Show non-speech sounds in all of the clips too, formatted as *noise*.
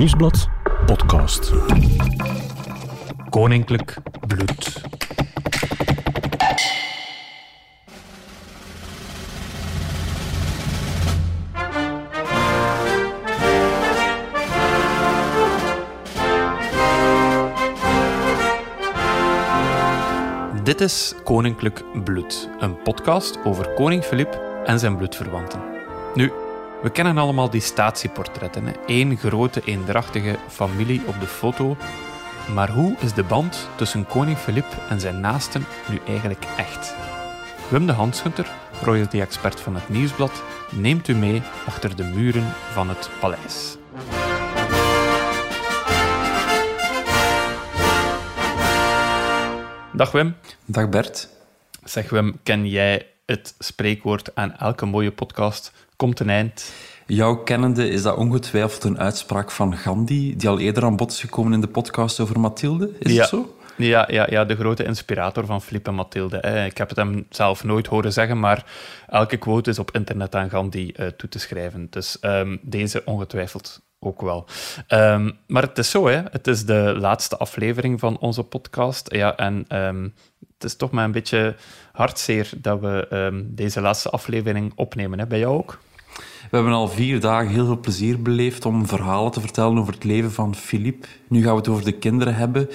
Nieuwsblad podcast. Koninklijk bloed. Dit is Koninklijk Bloed, een podcast over koning Filip en zijn bloedverwanten. Nu, we kennen allemaal die statieportretten. Hè? Eén grote, eendrachtige familie op de foto. Maar hoe is de band tussen koning Filip en zijn naasten nu eigenlijk echt? Wim de Hansgunter, royalty-expert van het Nieuwsblad, neemt u mee achter de muren van het paleis. Dag Wim. Dag Bert. Zeg Wim, ken jij het spreekwoord aan elke mooie podcast komt een eind? Jouw kennende is dat ongetwijfeld een uitspraak van Gandhi, die al eerder aan bod is gekomen in de podcast over Mathilde. Is ja. het zo? Ja, ja, ja, de grote inspirator van Philippe en Mathilde. Ik heb het hem zelf nooit horen zeggen, maar elke quote is op internet aan Gandhi uh, toe te schrijven. Dus um, deze ongetwijfeld ook wel. Um, maar het is zo, hè. het is de laatste aflevering van onze podcast. Ja, en um, het is toch maar een beetje hartzeer dat we deze laatste aflevering opnemen. Hè. Bij jou ook? We hebben al vier dagen heel veel plezier beleefd om verhalen te vertellen over het leven van Philippe. Nu gaan we het over de kinderen hebben.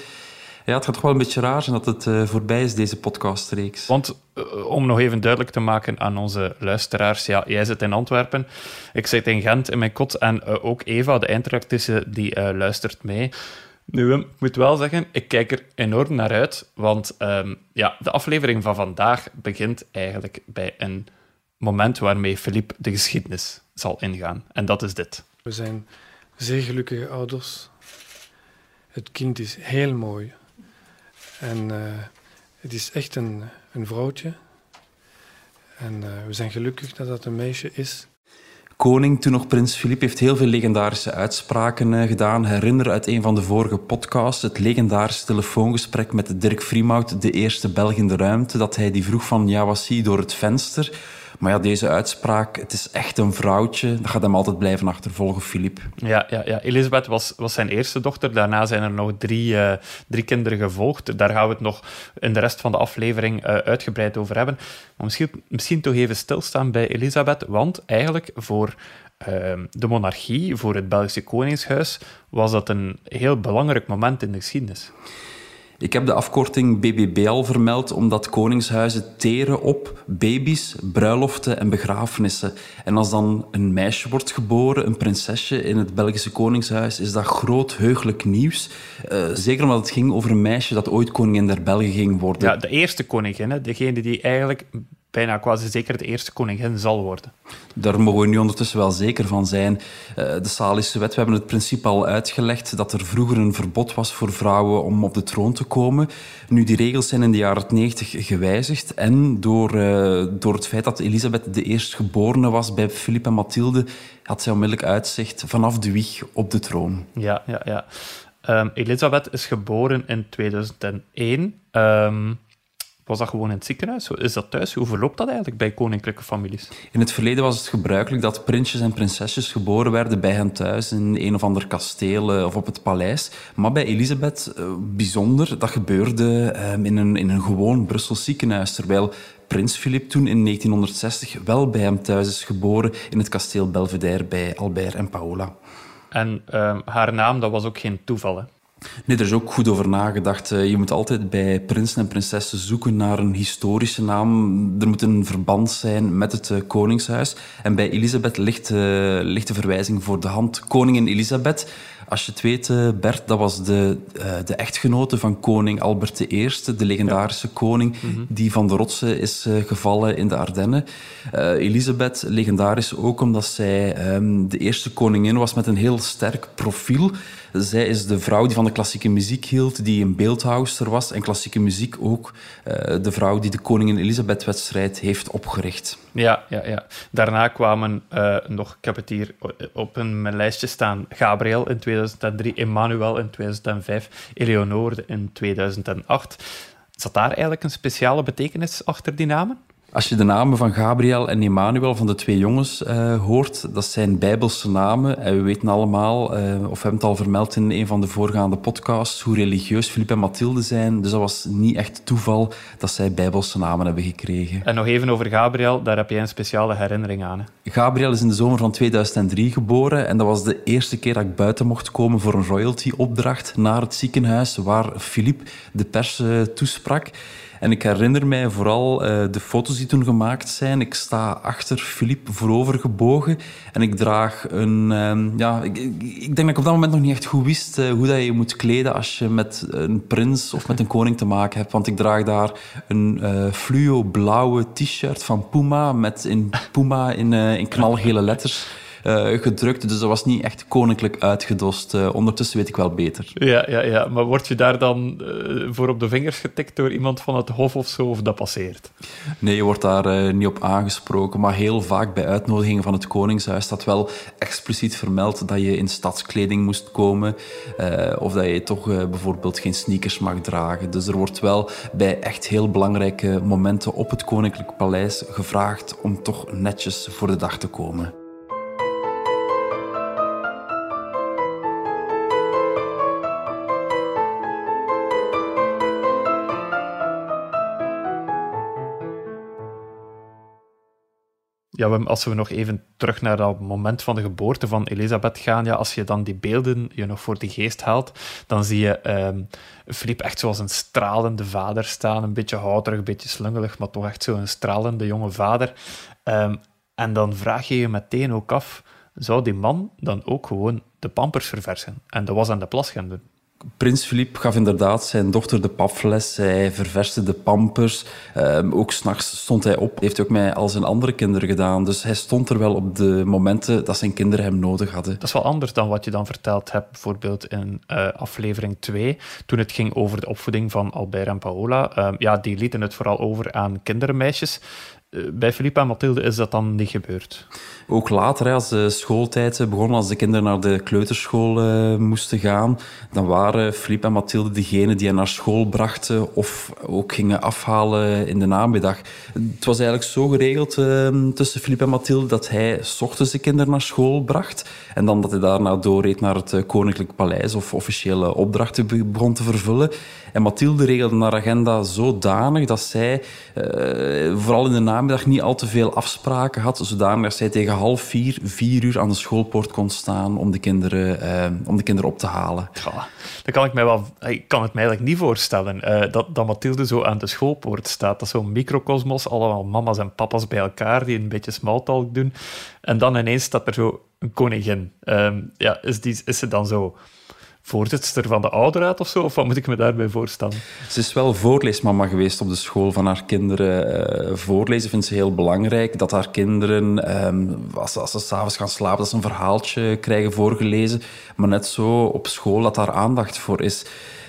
Ja, het gaat toch wel een beetje raar zijn dat het uh, voorbij is, deze podcastreeks. Want uh, om nog even duidelijk te maken aan onze luisteraars, ja, jij zit in Antwerpen, ik zit in Gent in mijn kot en uh, ook Eva, de eindredactrice, die luistert mee. Nu, ik moet wel zeggen, ik kijk er enorm naar uit, want um, ja, de aflevering van vandaag begint eigenlijk bij een moment waarmee Philippe de geschiedenis zal ingaan. En dat is dit. We zijn zeer gelukkige ouders. Het kind is heel mooi. En uh, het is echt een, een vrouwtje. En uh, we zijn gelukkig dat dat een meisje is. Koning, toen nog prins Filip, heeft heel veel legendarische uitspraken uh, gedaan. Herinner uit een van de vorige podcasts het legendarische telefoongesprek met Dirk Vriemhout, de eerste Belg in de ruimte, dat hij die vroeg van ja, was hij door het venster? Maar ja, deze uitspraak, het is echt een vrouwtje. Dat gaat hem altijd blijven achtervolgen, Filip. Ja, ja, ja, Elisabeth was, was zijn eerste dochter. Daarna zijn er nog drie, uh, drie kinderen gevolgd. Daar gaan we het nog in de rest van de aflevering uh, uitgebreid over hebben. Maar misschien, misschien toch even stilstaan bij Elisabeth. Want eigenlijk voor uh, de monarchie, voor het Belgische Koningshuis, was dat een heel belangrijk moment in de geschiedenis. Ik heb de afkorting BBB al vermeld omdat koningshuizen teren op baby's, bruiloften en begrafenissen. En als dan een meisje wordt geboren, een prinsesje in het Belgische koningshuis, is dat groot heugelijk nieuws. Uh, zeker omdat het ging over een meisje dat ooit koningin der Belgen ging worden. Ja, de eerste koningin, degene die eigenlijk bijna quasi zeker de eerste koningin zal worden. Daar mogen we nu ondertussen wel zeker van zijn. Uh, de Salische wet, we hebben het principe al uitgelegd dat er vroeger een verbod was voor vrouwen om op de troon te komen. Nu, die regels zijn in de jaren 90 gewijzigd en door, uh, door het feit dat Elisabeth de eerstgeborene was bij Filip en Mathilde, had zij onmiddellijk uitzicht vanaf de wieg op de troon. Ja, ja, ja. Um, Elisabeth is geboren in 2001. Um, was dat gewoon in het ziekenhuis? Is dat thuis? Hoe verloopt dat eigenlijk bij koninklijke families? In het verleden was het gebruikelijk dat prinsjes en prinsesjes geboren werden bij hen thuis in een of ander kasteel of op het paleis. Maar bij Elisabeth, uh, bijzonder, dat gebeurde uh, in, een, in een gewoon Brussels ziekenhuis. Terwijl prins Filip toen in 1960 wel bij hem thuis is geboren in het kasteel Belvedere bij Albert en Paola. En uh, haar naam, dat was ook geen toeval, hè? Nee, er is ook goed over nagedacht. Je moet altijd bij prinsen en prinsessen zoeken naar een historische naam. Er moet een verband zijn met het koningshuis. En bij Elisabeth ligt, uh, ligt de verwijzing voor de hand. Koningin Elisabeth, als je het weet, Bert, dat was de, uh, de echtgenote van koning Albert I, de legendarische ja. koning mm -hmm. die van de rotsen is uh, gevallen in de Ardennen. Uh, Elisabeth, legendarisch ook omdat zij um, de eerste koningin was met een heel sterk profiel. Zij is de vrouw die van de klassieke muziek hield, die een beeldhouwster was. En klassieke muziek ook de vrouw die de Koningin Elisabeth-wedstrijd heeft opgericht. Ja, ja, ja. Daarna kwamen nog, ik heb het hier op een, mijn lijstje staan, Gabriel in 2003, Emmanuel in 2005, Eleonore in 2008. Zat daar eigenlijk een speciale betekenis achter die namen? Als je de namen van Gabriel en Emmanuel, van de twee jongens, uh, hoort, dat zijn bijbelse namen. En we weten allemaal, uh, of hebben het al vermeld in een van de voorgaande podcasts, hoe religieus Filip en Mathilde zijn. Dus dat was niet echt toeval dat zij bijbelse namen hebben gekregen. En nog even over Gabriel, daar heb jij een speciale herinnering aan. Hè? Gabriel is in de zomer van 2003 geboren en dat was de eerste keer dat ik buiten mocht komen voor een royalty-opdracht naar het ziekenhuis waar Filip de pers uh, toesprak. En ik herinner mij vooral uh, de foto's die toen gemaakt zijn. Ik sta achter Philippe voorovergebogen en ik draag een... Um, ja, ik, ik, denk dat ik op dat moment nog niet echt goed wist uh, hoe dat je moet kleden als je met een prins of met een koning te maken hebt. Want ik draag daar een uh, fluo blauwe t-shirt van Puma met in Puma in, in knalgele letters gedrukt. Dus dat was niet echt koninklijk uitgedost. Uh, ondertussen weet ik wel beter. Ja, ja, ja. maar word je daar dan uh, voor op de vingers getikt door iemand van het hof of zo, of dat passeert? Nee, je wordt daar niet op aangesproken. Maar heel vaak bij uitnodigingen van het Koningshuis staat wel expliciet vermeld dat je in stadskleding moest komen. of dat je toch bijvoorbeeld geen sneakers mag dragen. Dus er wordt wel bij echt heel belangrijke momenten op het Koninklijk Paleis gevraagd om toch netjes voor de dag te komen. Ja, als we nog even terug naar dat moment van de geboorte van Elisabeth gaan, ja, als je dan die beelden je nog voor de geest haalt, dan zie je um, Filip echt zoals een stralende vader staan, een beetje houterig, een beetje slungelig, maar toch echt zo'n stralende jonge vader. Um, en dan vraag je je meteen ook af, zou die man dan ook gewoon de pampers verversen en de was aan de plas? Prins Filip gaf inderdaad zijn dochter de papfles. Hij ververste de pampers. Um, ook s'nachts stond hij op. Heeft ook met al zijn andere kinderen gedaan. Dus hij stond er wel op de momenten dat zijn kinderen hem nodig hadden. Dat is wel anders dan wat je dan verteld hebt, bijvoorbeeld in uh, aflevering 2, toen het ging over de opvoeding van Albert en Paola. Um, ja, die lieten het vooral over aan kindermeisjes. Uh, bij Filip en Mathilde is dat dan niet gebeurd. Ook later, als de schooltijd begon, als de kinderen naar de kleuterschool uh, moesten gaan, dan waren Philippe en Mathilde degene die hen naar school brachten of ook gingen afhalen in de namiddag. Het was eigenlijk zo geregeld uh, tussen Philippe en Mathilde dat hij s ochtends de kinderen naar school bracht en dan dat hij daarna doorreed naar het uh, Koninklijk Paleis of officiële opdrachten begon te vervullen. En Mathilde regelde haar agenda zodanig dat zij vooral in de namiddag niet al te veel afspraken had, zodanig dat zij tegen half vier, vier uur aan de schoolpoort kon staan om de kinderen, uh, om de kinderen op te halen. Ja, dan kan ik, mij wel, ik kan het mij eigenlijk niet voorstellen uh, dat, dat Mathilde zo aan de schoolpoort staat. Dat zo'n microcosmos, allemaal mama's en papa's bij elkaar die een beetje smalltalk doen. En dan ineens staat er zo een koningin. Um, ja, is, die, is ze dan zo voorzitter van de ouderraad of zo? Of wat moet ik me daarbij voorstellen? Ze is wel voorleesmama geweest op de school van haar kinderen. Uh, voorlezen vindt ze heel belangrijk. Dat haar kinderen, um, als, als ze s'avonds gaan slapen, dat ze een verhaaltje krijgen voorgelezen. Maar net zo op school dat daar aandacht voor is.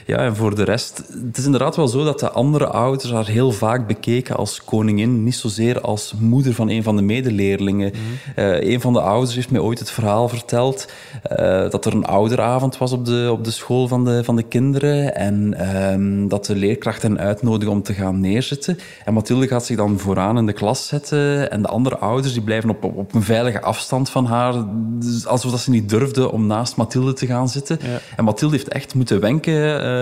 Ja, en voor de rest, het is inderdaad wel zo dat de andere ouders haar heel vaak bekeken als koningin, niet zozeer als moeder van een van de medeleerlingen. Mm uh, een van de ouders heeft mij ooit het verhaal verteld uh, dat er een ouderavond was op de, op de school van de, van de kinderen en uh, dat de leerkracht hen uitnodigde om te gaan neerzitten. En Mathilde gaat zich dan vooraan in de klas zetten en de andere ouders die blijven op, op, op een veilige afstand van haar, dus alsof dat ze niet durfden om naast Mathilde te gaan zitten. Ja. En Mathilde heeft echt moeten wenken eh,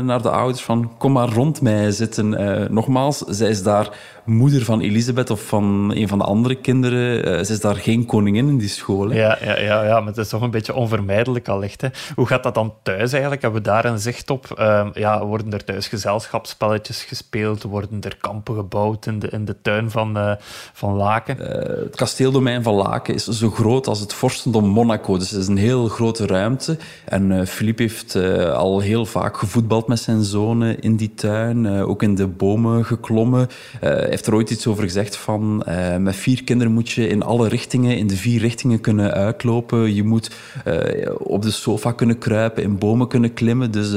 naar de ouders van kom maar rond mij zitten. Uh, nogmaals, zij is daar moeder van Elisabeth of van een van de andere kinderen. Uh, zij is daar geen koningin in die school. Hè? Ja, ja, ja, ja, maar het is toch een beetje onvermijdelijk allicht. Hè? Hoe gaat dat dan thuis eigenlijk? Hebben we daar een zicht op? Uh, ja, worden er thuis gezelschapsspelletjes gespeeld? Worden er kampen gebouwd in de, in de tuin van, uh, van Laken? het kasteeldomein van Laken is zo groot als het vorstendom Monaco. Dus het is een heel grote ruimte. En Philippe heeft al heel vaak gevoetbald met zijn zonen in die tuin, ook in de bomen geklommen. Er ooit iets over gezegd van uh, met vier kinderen moet je in alle richtingen, in de vier richtingen kunnen uitlopen. Je moet op de sofa kunnen kruipen, in bomen kunnen klimmen. Dus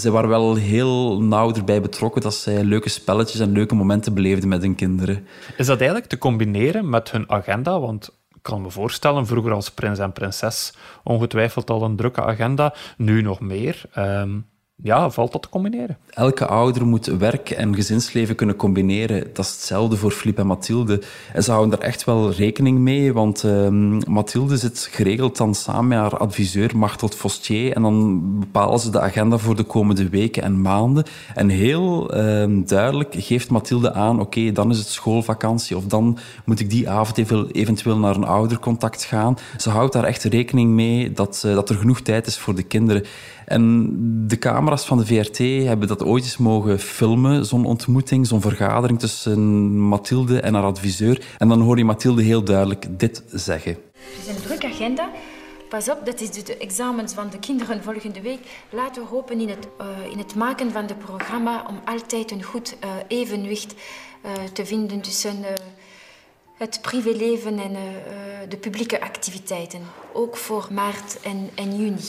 ze waren wel heel nauw erbij betrokken dat zij leuke spelletjes en leuke momenten beleefden met hun kinderen. Is dat eigenlijk te combineren met hun agenda? Want ik kan me voorstellen, vroeger als prins en prinses ongetwijfeld al een drukke agenda, nu nog meer. Um, ja, valt dat te combineren? Elke ouder moet werk en gezinsleven kunnen combineren. Dat is hetzelfde voor Filip en Mathilde. En ze houden daar echt wel rekening mee, want uh, Mathilde zit geregeld dan samen met haar adviseur Martel Fostier en dan bepalen ze de agenda voor de komende weken en maanden. En heel uh, duidelijk geeft Mathilde aan, oké, dan is het schoolvakantie of dan moet ik die avond even, eventueel naar een oudercontact gaan. Ze houdt daar echt rekening mee dat, uh, dat er genoeg tijd is voor de kinderen. En de camera's van de VRT hebben dat ooit eens mogen filmen, zo'n ontmoeting, zo'n vergadering tussen Mathilde en haar adviseur. En dan hoor je Mathilde heel duidelijk dit zeggen. Het is een drukke agenda. Pas op, dat is de examens van de kinderen volgende week. Laten we hopen in het, uh, in het maken van het programma om altijd een goed uh, evenwicht uh, te vinden tussen het privéleven en de publieke activiteiten. Ook voor maart en, en juni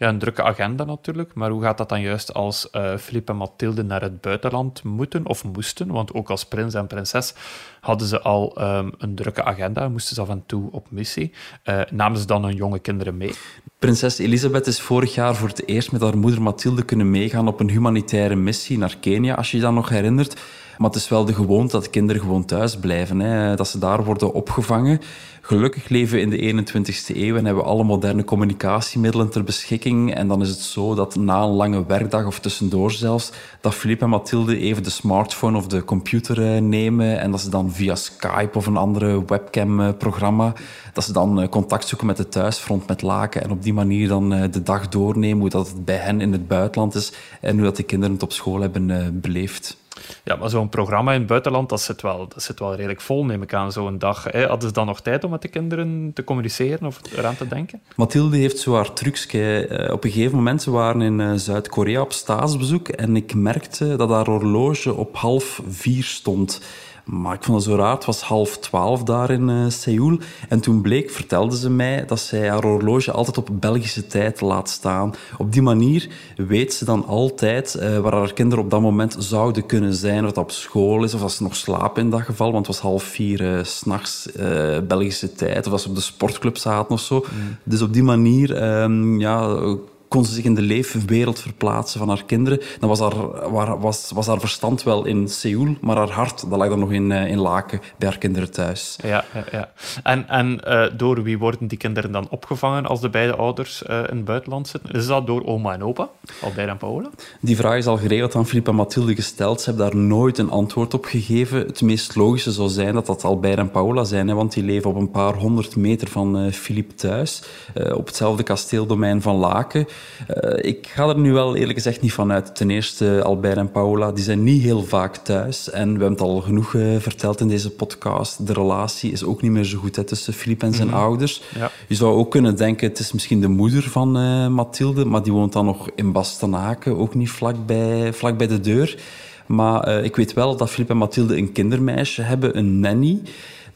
ja, een drukke agenda natuurlijk. Maar hoe gaat dat dan juist als uh, Philippe en Mathilde naar het buitenland moeten of moesten? Want ook als prins en prinses hadden ze al um, een drukke agenda, moesten ze af en toe op missie. Uh, namen ze dan hun jonge kinderen mee? Prinses Elisabeth is vorig jaar voor het eerst met haar moeder Mathilde kunnen meegaan op een humanitaire missie naar Kenia, als je je dat nog herinnert. Maar het is wel de gewoonte dat kinderen gewoon thuis blijven, hè, dat ze daar worden opgevangen. Gelukkig leven we in de 21ste eeuw en hebben we alle moderne communicatiemiddelen ter beschikking. En dan is het zo dat na een lange werkdag of tussendoor zelfs, dat Philippe en Mathilde even de smartphone of de computer eh, nemen en dat ze dan via Skype of een andere webcam-programma, dat ze dan eh, contact zoeken met het thuisfront met Laken en op die manier dan eh, de dag doornemen, hoe dat het bij hen in het buitenland is en hoe dat de kinderen het op school hebben beleefd. Ja, maar zo'n programma in het buitenland, dat zit wel, dat zit wel redelijk vol, neem ik aan, zo'n dag. Hè? Hadden ze dan nog tijd om met de kinderen te communiceren of eraan te denken? Mathilde heeft zo haar trucje. Eh, op een gegeven moment, we waren in eh, Zuid-Korea op staatsbezoek en ik merkte dat haar horloge op half vier stond. Maar ik vond het zo raar. Het was half twaalf daar in uh, Seoul. En toen bleek, vertelde ze mij, dat zij haar horloge altijd op Belgische tijd laat staan. Op die manier weet ze dan altijd uh, waar haar kinderen op dat moment zouden kunnen zijn. Of dat op school is, of als ze nog slapen in dat geval. Want het was half vier uh, s'nachts Belgische tijd. Of als ze op de sportclub zaten of zo. Mm. Dus op die manier um, ja, kon ze zich in de leefwereld verplaatsen van haar kinderen. Dan was haar, was, was haar verstand wel in Seoul, maar haar hart dat lag dan nog in, in Laken bij haar kinderen thuis. Ja, ja, ja. En, en uh, door wie worden die kinderen dan opgevangen als de beide ouders uh, in het buitenland zitten? Is dat door oma en opa, Albert en Paola? Die vraag is al geregeld aan Filip en Mathilde gesteld. Ze hebben daar nooit een antwoord op gegeven. Het meest logische zou zijn dat dat Albert en Paola zijn, hè, want die leven op een paar honderd meter van Filip uh, thuis, op hetzelfde kasteeldomein van Laken. Uh, ik ga er nu wel eerlijk gezegd niet van uit. Ten eerste, Albert en Paola, die zijn niet heel vaak thuis. En we hebben het al genoeg uh, verteld in deze podcast. De relatie is ook niet meer zo goed hè, tussen Filip en zijn mm -hmm. ouders. Ja. Je zou ook kunnen denken, het is misschien de moeder van uh, Mathilde, maar die woont dan nog in Bastenaken, ook niet vlak bij, vlak bij de deur. Maar ik weet wel dat Filip en Mathilde een kindermeisje hebben, een nanny.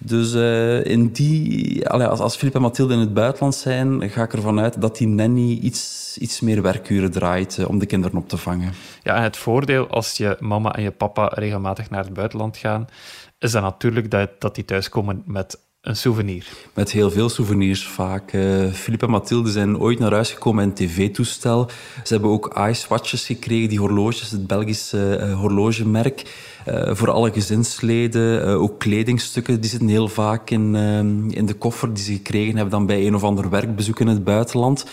Dus uh, in die, als, als Filip en Mathilde in het buitenland zijn, ga ik ervan uit dat die nanny iets, iets meer werkuren draait uh, om de kinderen op te vangen. Ja, en het voordeel als je mama en je papa regelmatig naar het buitenland gaan, is dan natuurlijk dat, dat die thuiskomen met een souvenir. Met heel veel souvenirs vaak. Uh, en Mathilde zijn ooit naar huis gekomen met een tv-toestel. Ze hebben ook ice-watches gekregen, die horloges, het Belgische uh, horlogemerk. Uh, voor alle gezinsleden. Ook kledingstukken, die zitten heel vaak in, uh, in de koffer die ze gekregen hebben dan bij een of ander werkbezoek in het buitenland.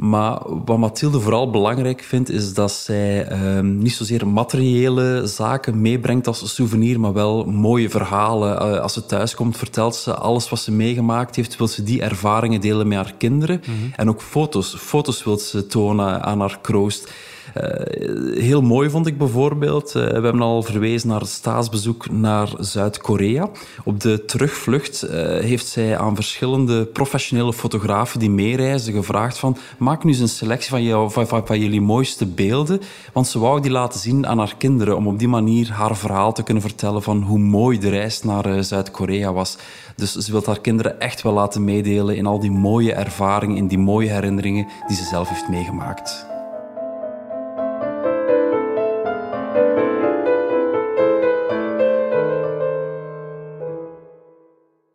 Maar wat Mathilde vooral belangrijk vindt, is dat zij ehm, niet zozeer materiële zaken meebrengt als souvenir, maar wel mooie verhalen. Uh, als ze thuiskomt, vertelt ze alles wat ze meegemaakt heeft, wil ze die ervaringen delen met haar kinderen. Mm -hmm. En ook foto's. Foto's wil ze tonen aan haar kroost. Uh, heel mooi vond ik bijvoorbeeld, uh, we hebben al verwezen naar het staatsbezoek naar Zuid-Korea. Op de terugvlucht uh, heeft zij aan verschillende professionele fotografen die meereizen gevraagd van maak nu eens een selectie van, van, jullie mooiste beelden, want ze wou die laten zien aan haar kinderen om op die manier haar verhaal te kunnen vertellen van hoe mooi de reis naar Zuid-Korea was. Dus ze wil haar kinderen echt wel laten meedelen in al die mooie ervaringen, in die mooie herinneringen die ze zelf heeft meegemaakt.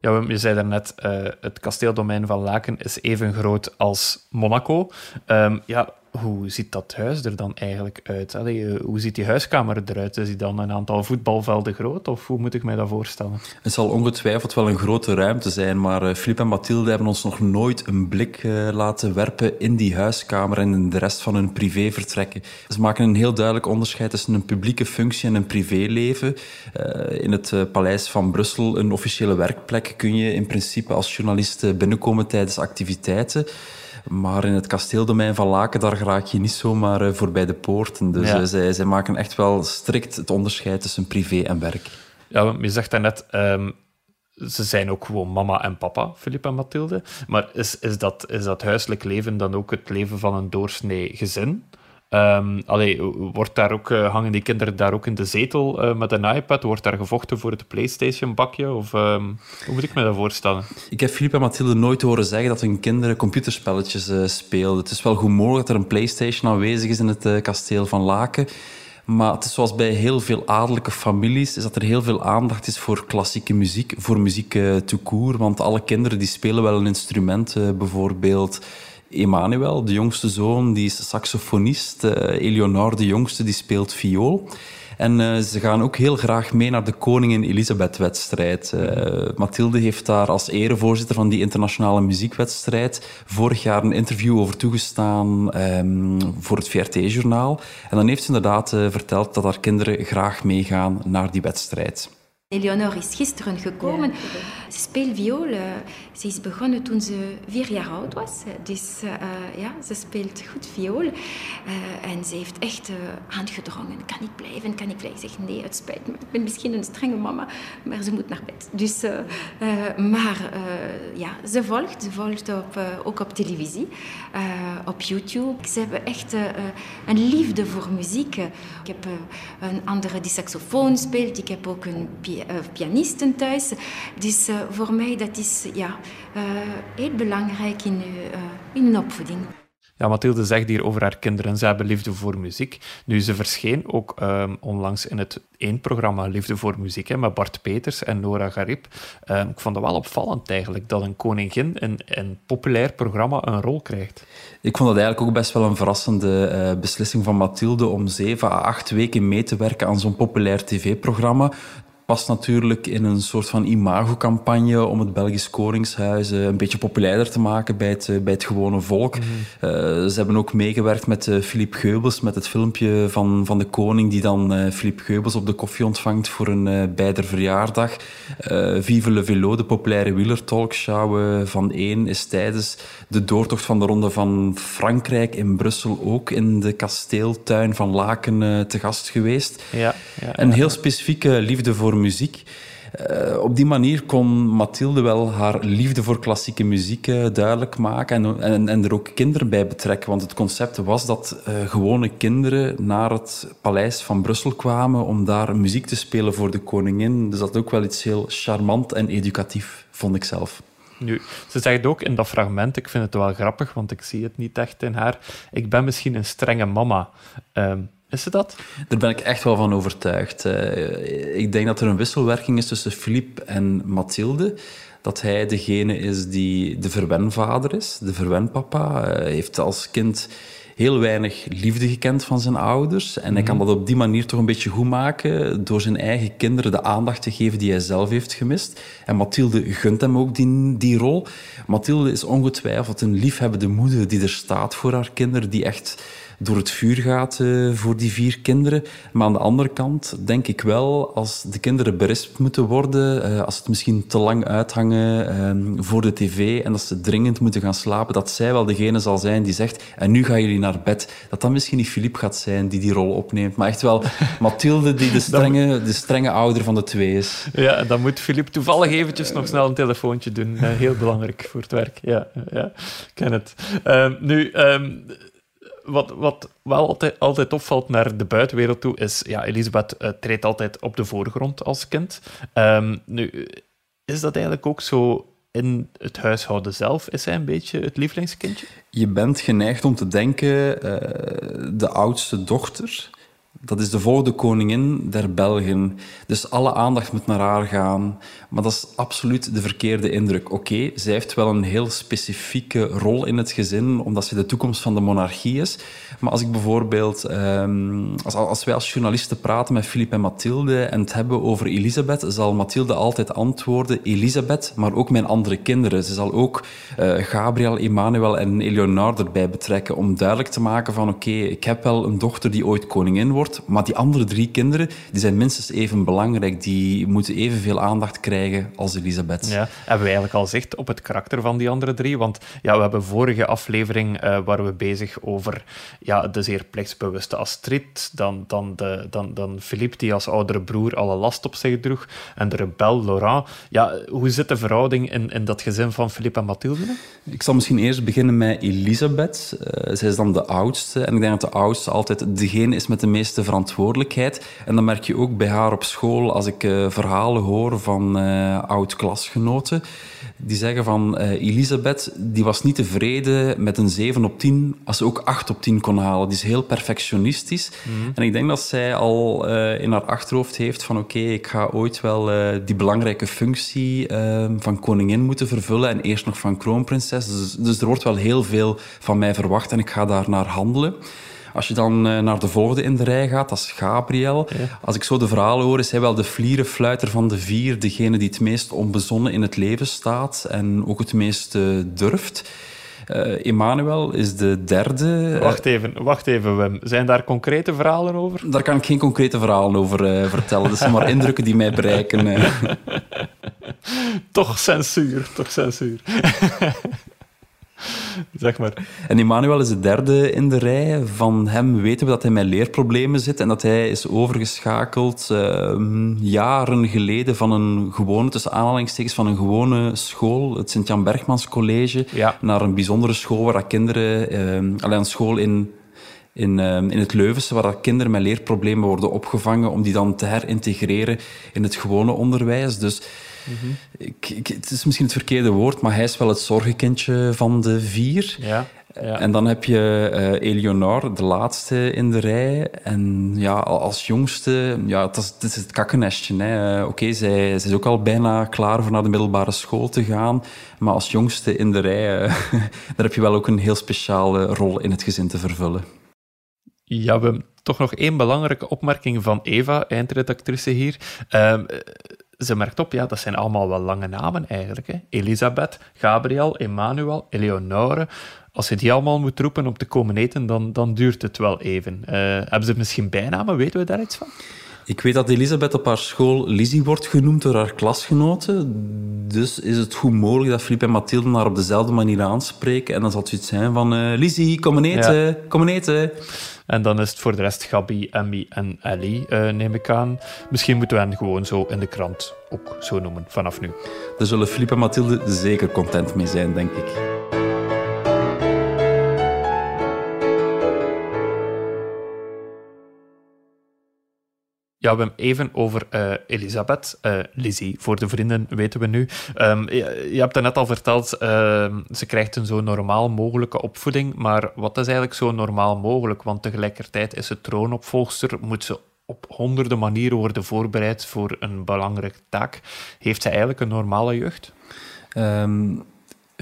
Ja, je zei daarnet, uh, het kasteeldomein van Laken is even groot als Monaco. Um, ja, hoe ziet dat huis er dan eigenlijk uit? Eh, hoe ziet die huiskamer eruit? Is die dan een aantal voetbalvelden groot? Of hoe moet ik mij dat voorstellen? Het zal ongetwijfeld wel een grote ruimte zijn, maar Filip en Mathilde hebben ons nog nooit een blik laten werpen in die huiskamer en in de rest van hun privévertrekken. Ze maken een heel duidelijk onderscheid tussen een publieke functie en een privéleven. in het Paleis van Brussel, een officiële werkplek, kun je in principe als journalist binnenkomen tijdens activiteiten. Maar in het kasteeldomein van Laken, daar raak je niet zomaar eh, voorbij de poorten. Dus ja. Eh, zij, zij maken echt wel strikt het onderscheid tussen privé en werk. Ja, je zegt daarnet, um, ze zijn ook gewoon mama en papa, Filip en Mathilde. Maar is, is, dat, is dat huiselijk leven dan ook het leven van een doorsnee gezin? Um, allee, wordt daar ook, uh, hangen die kinderen daar ook in de zetel uh, met een iPad? Wordt daar gevochten voor het PlayStation-bakje? Of um, hoe moet ik me dat voorstellen? Ik heb Filip en Mathilde nooit horen zeggen dat hun kinderen computerspelletjes uh, speelden. Het is wel goed mogelijk dat er een PlayStation aanwezig is in het kasteel van Laken. Maar het is zoals bij heel veel adellijke families, is dat er heel veel aandacht is voor klassieke muziek, voor muziek uh, tout court. Want alle kinderen die spelen wel een instrument, bijvoorbeeld Emmanuel, de jongste zoon, die is saxofonist. Uh, Eleonore, de jongste, die speelt viool. En uh, ze gaan ook heel graag mee naar de Koningin Elisabeth-wedstrijd. Uh, Mathilde heeft daar als erevoorzitter van die internationale muziekwedstrijd vorig jaar een interview over toegestaan um, voor het VRT-journaal. En dan heeft ze inderdaad verteld dat haar kinderen graag meegaan naar die wedstrijd. Eleonore is gisteren gekomen. Ze speelt viool. Uh, ze is begonnen toen ze vier jaar oud was. Dus uh, ja, ze speelt goed viool. Uh, en ze heeft echt aangedrongen. Kan ik blijven? Kan ik blijven? Ik zeg nee, het spijt me. Ik ben misschien een strenge mama, maar ze moet naar bed. Dus, maar ja, ze volgt. Ze volgt op, ook op televisie, op YouTube. Ze hebben echt een liefde voor muziek. Ik heb een andere die saxofoon speelt. Ik heb ook een pianisten thuis. Dus voor mij dat is ja, heel belangrijk in, in opvoeding. Ja, Mathilde zegt hier over haar kinderen, ze hebben liefde voor muziek. Nu, ze verscheen ook um, onlangs in het één programma Liefde voor Muziek, hè, met Bart Peters en Nora Garib. Um, ik vond het wel opvallend eigenlijk, dat een koningin in een populair programma een rol krijgt. Ik vond het eigenlijk ook best wel een verrassende uh, beslissing van Mathilde om zeven à acht weken mee te werken aan zo'n populair tv-programma past natuurlijk in een soort van imagocampagne om het Belgisch Koningshuis eh, een beetje populairder te maken bij het, eh, bij het gewone volk. Mhm. Eh, ze hebben ook meegewerkt met Philippe Geubels, met het filmpje van, van de koning die dan Philippe Geubels op de koffie ontvangt voor een beider verjaardag. Vive le Velo, de populaire wielertalkshow van 1, is tijdens de doortocht van de Ronde van Frankrijk in Brussel ook in de kasteeltuin van Laken te gast geweest. Ja, ja, een heel specifieke liefde voor muziek. Uh, op die manier kon Mathilde wel haar liefde voor klassieke muziek uh, duidelijk maken en, en, en, er ook kinderen bij betrekken. Want het concept was dat uh, gewone kinderen naar het paleis van Brussel kwamen om daar muziek te spelen voor de koningin. Dus dat ook wel iets heel charmant en educatief, vond ik zelf. Nu, ze zegt ook in dat fragment, ik vind het wel grappig, want ik zie het niet echt in haar, ik ben misschien een strenge mama. Ehm, is ze dat? Daar ben ik echt wel van overtuigd. Uh, ik denk dat er een wisselwerking is tussen Philippe en Mathilde. Dat hij degene is die de verwenvader is, de verwenpapa. Hij heeft als kind heel weinig liefde gekend van zijn ouders. En hij kan mhm. dat op die manier toch een beetje goed maken door zijn eigen kinderen de aandacht te geven die hij zelf heeft gemist. En Mathilde gunt hem ook die, die rol. Mathilde is ongetwijfeld een liefhebbende moeder die er staat voor haar kinderen, die echt door het vuur gaat uh, voor die vier kinderen. Maar aan de andere kant denk ik wel, als de kinderen berispt moeten worden, uh, als het misschien te lang uithangen uh, voor de tv en dat ze dringend moeten gaan slapen, dat zij wel degene zal zijn die zegt, en nu gaan jullie naar bed. Dat dat misschien niet Filip gaat zijn die die rol opneemt, maar echt wel *laughs* Mathilde die de strenge, de strenge ouder van de twee is. Ja, dan moet Filip toevallig eventjes nog snel een telefoontje doen. heel belangrijk voor het werk. Ja, ja. ken het. Ehm, nu... Um, wat, wat wel altijd, altijd opvalt naar de buitenwereld toe, is ja, Elisabeth uh, treedt altijd op de voorgrond als kind. Um, nu, is dat eigenlijk ook zo in het huishouden zelf? Is hij een beetje het lievelingskindje? Je bent geneigd om te denken, uh, de oudste dochter dat is de volgende koningin der Belgen. Dus alle aandacht moet naar haar gaan. Maar dat is absoluut de verkeerde indruk. Oké, zij heeft wel een heel specifieke rol in het gezin, omdat ze de toekomst van de monarchie is. Maar als ik bijvoorbeeld, ehm, als, als wij als journalisten praten met Filip en Mathilde en het hebben over Elisabeth, zal Mathilde altijd antwoorden: Elisabeth, maar ook mijn andere kinderen. Ze zal ook uh, Gabriel, Emmanuel en Eleonore erbij betrekken om duidelijk te maken van oké, ik heb wel een dochter die ooit koningin wordt, maar die andere drie kinderen die zijn minstens even belangrijk. Die moeten evenveel aandacht krijgen als Elisabeth. Ja, hebben we eigenlijk al zicht op het karakter van die andere drie? Want ja, we hebben vorige aflevering uh, waren we bezig over ja, de zeer plichtsbewuste Astrid, dan, dan, de, dan, dan Philippe die als oudere broer alle last op zich droeg, en de rebel Laurent. Ja, hoe zit de verhouding in, in dat gezin van Philippe en Mathilde? Ik zal misschien eerst beginnen met Elisabeth. Uh, zij is dan de oudste. En ik denk dat de oudste altijd degene is met de meeste verantwoordelijkheid. En dan merk je ook bij haar op school, als ik uh, verhalen hoor van uh, oud-klasgenoten, die zeggen van uh, Elisabeth, die was niet tevreden met een 7 op 10 als ze ook 8 op 10 kon halen. Die is heel perfectionistisch. Mm. En ik denk dat zij al in haar achterhoofd heeft van oké, okay, ik ga ooit wel die belangrijke functie van koningin moeten vervullen en eerst nog van kroonprinses. Dus, dus er wordt wel heel veel van mij verwacht en ik ga daar naar handelen. Als je dan naar de volgende in de rij gaat, dat is Gabriel. Ja. Als ik zo de verhalen hoor, is hij wel de vlierenfluiter van de vier. Degene die het meest onbezonnen in het leven staat en ook het meest uh, durft. Uh, Emmanuel is de derde. Wacht even, wacht even, Wim. Zijn daar concrete verhalen over? Daar kan ik geen concrete verhalen over uh, vertellen. Dat zijn maar indrukken die mij bereiken. *laughs* toch censuur, toch censuur. *laughs* *laughs* zeg maar. En Emmanuel is de derde in de rij. Van hem weten we dat hij met leerproblemen zit en dat hij is overgeschakeld uh, jaren geleden van een gewone, tussen aanhalingstekens, van een gewone school, het Sint-Jan Bergmans College, ja. naar een bijzondere school waar kinderen, uh, alleen een school in in, uh, in het Leuvense, waar dat kinderen met leerproblemen worden opgevangen om die dan te herintegreren in het gewone onderwijs. Dus Ik, ik, het is misschien het verkeerde woord, maar hij is wel het zorgenkindje van de vier. Ja. Ja. En dan heb je uh, Eleonore, de laatste in de rij. En ja, als jongste, ja, het is het, is het kakkenestje. Uh, Oké, okay, zij, zij is ook al bijna klaar voor naar de middelbare school te gaan. Maar als jongste in de rij, uh, *laughs* daar heb je wel ook een heel speciale rol in het gezin te vervullen. Ja, we toch nog één belangrijke opmerking van Eva, eindredactrice hier. Ze merkt op, ja, dat zijn allemaal wel lange namen eigenlijk. Hè. Elisabeth, Gabriel, Emmanuel, Eleonore. Als je die allemaal moet roepen om te komen eten, dan, dan duurt het wel even. Uh, hebben ze misschien bijnamen? Weten we daar iets van? Ik weet dat Elisabeth op haar school Lizzie wordt genoemd door haar klasgenoten. Dus is het goed mogelijk dat Filip en Mathilde haar op dezelfde manier aanspreken. En dan zal het zoiets zijn van... Uh, Lizzie, kom eten, ja. kom eten. En dan is het voor de rest Gabi, Emmy en Ellie, uh, neem ik aan. Misschien moeten we hen gewoon zo in de krant ook zo noemen vanaf nu. Daar zullen Filip en Mathilde zeker content mee zijn, denk ik. Ja, we hebben even over uh, Elisabeth, uh, Lizzie, voor de vrienden weten we nu. Um, je, hebt het net al verteld, uh, ze krijgt een zo normaal mogelijke opvoeding, maar wat is eigenlijk zo normaal mogelijk? Want tegelijkertijd is ze troonopvolgster, moet ze op honderden manieren worden voorbereid voor een belangrijke taak. Heeft ze eigenlijk een normale jeugd? Um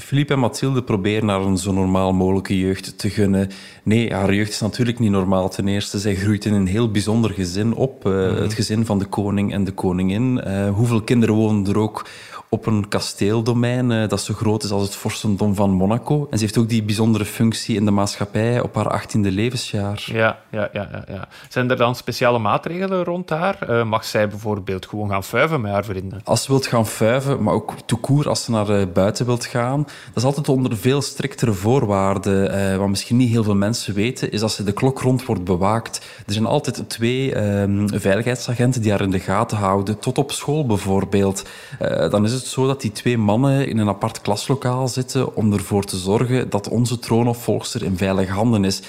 Philippe en Mathilde proberen haar een zo normaal mogelijke jeugd te gunnen. Nee, haar jeugd is natuurlijk niet normaal. Ten eerste, zij groeit in een heel bijzonder gezin op. Uh, mm-hmm. Het gezin van de koning en de koningin. Uh, hoeveel kinderen wonen er ook op een kasteeldomein uh, dat zo groot is als het vorstendom van Monaco. En ze heeft ook die bijzondere functie in de maatschappij op haar achttiende levensjaar. Ja, ja, ja, ja, ja. Zijn er dan speciale maatregelen rond haar? Uh, mag zij bijvoorbeeld gewoon gaan fuiven met haar vrienden? Als ze wilt gaan fuiven, maar ook toekoer als ze naar uh, buiten wilt gaan, dat is altijd onder veel striktere voorwaarden. wat misschien niet heel veel mensen weten, is als ze de klok rond wordt bewaakt. Er zijn altijd twee ehm, veiligheidsagenten die haar in de gaten houden, tot op school bijvoorbeeld. dan is het zo dat die twee mannen in een apart klaslokaal zitten om ervoor te zorgen dat onze troonopvolgster in veilige handen is.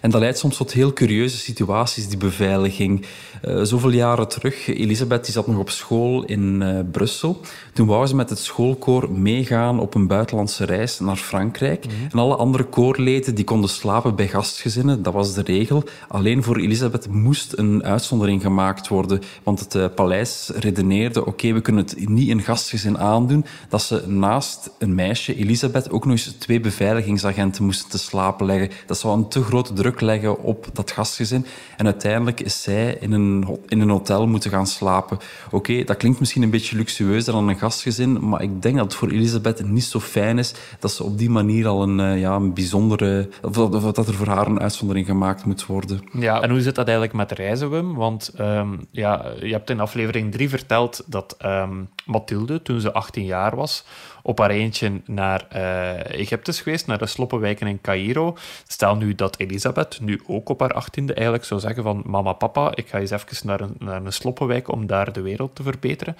En dat leidt soms tot heel curieuze situaties, die beveiliging. Uh, zoveel jaren terug, Elisabeth die zat nog op school in uh, Brussel. Toen wou ze met het schoolkoor meegaan op een buitenlandse reis naar Frankrijk. Mm -hmm. En alle andere koorleden die konden slapen bij gastgezinnen, dat was de regel. Alleen voor Elisabeth moest een uitzondering gemaakt worden. Want het uh, paleis redeneerde, oké, okay, we kunnen het niet een gastgezin aandoen, dat ze naast een meisje, Elisabeth, ook nog eens twee beveiligingsagenten moesten te slapen leggen. Dat zou een te grote druk leggen op dat gastgezin. En uiteindelijk is zij in een, in een hotel moeten gaan slapen. Oké, okay, dat klinkt misschien een beetje luxueuzer dan een gastgezin, maar ik denk dat het voor Elisabeth niet zo fijn is dat ze op die manier al een, uh, ja, een bijzondere... Of, of, dat er voor haar een uitzondering gemaakt moet worden. Ja, en hoe zit dat eigenlijk met reizen, Wim? Want um, ja, je hebt in aflevering 3 verteld dat um, Mathilde, toen ze 18 jaar was, op haar eentje naar uh, Egypte geweest, naar de sloppenwijken in Cairo. Stel nu dat Elisabeth nu ook op haar achttiende eigenlijk zou zeggen van mama, papa, ik ga eens even naar een, naar een sloppenwijk om daar de wereld te verbeteren.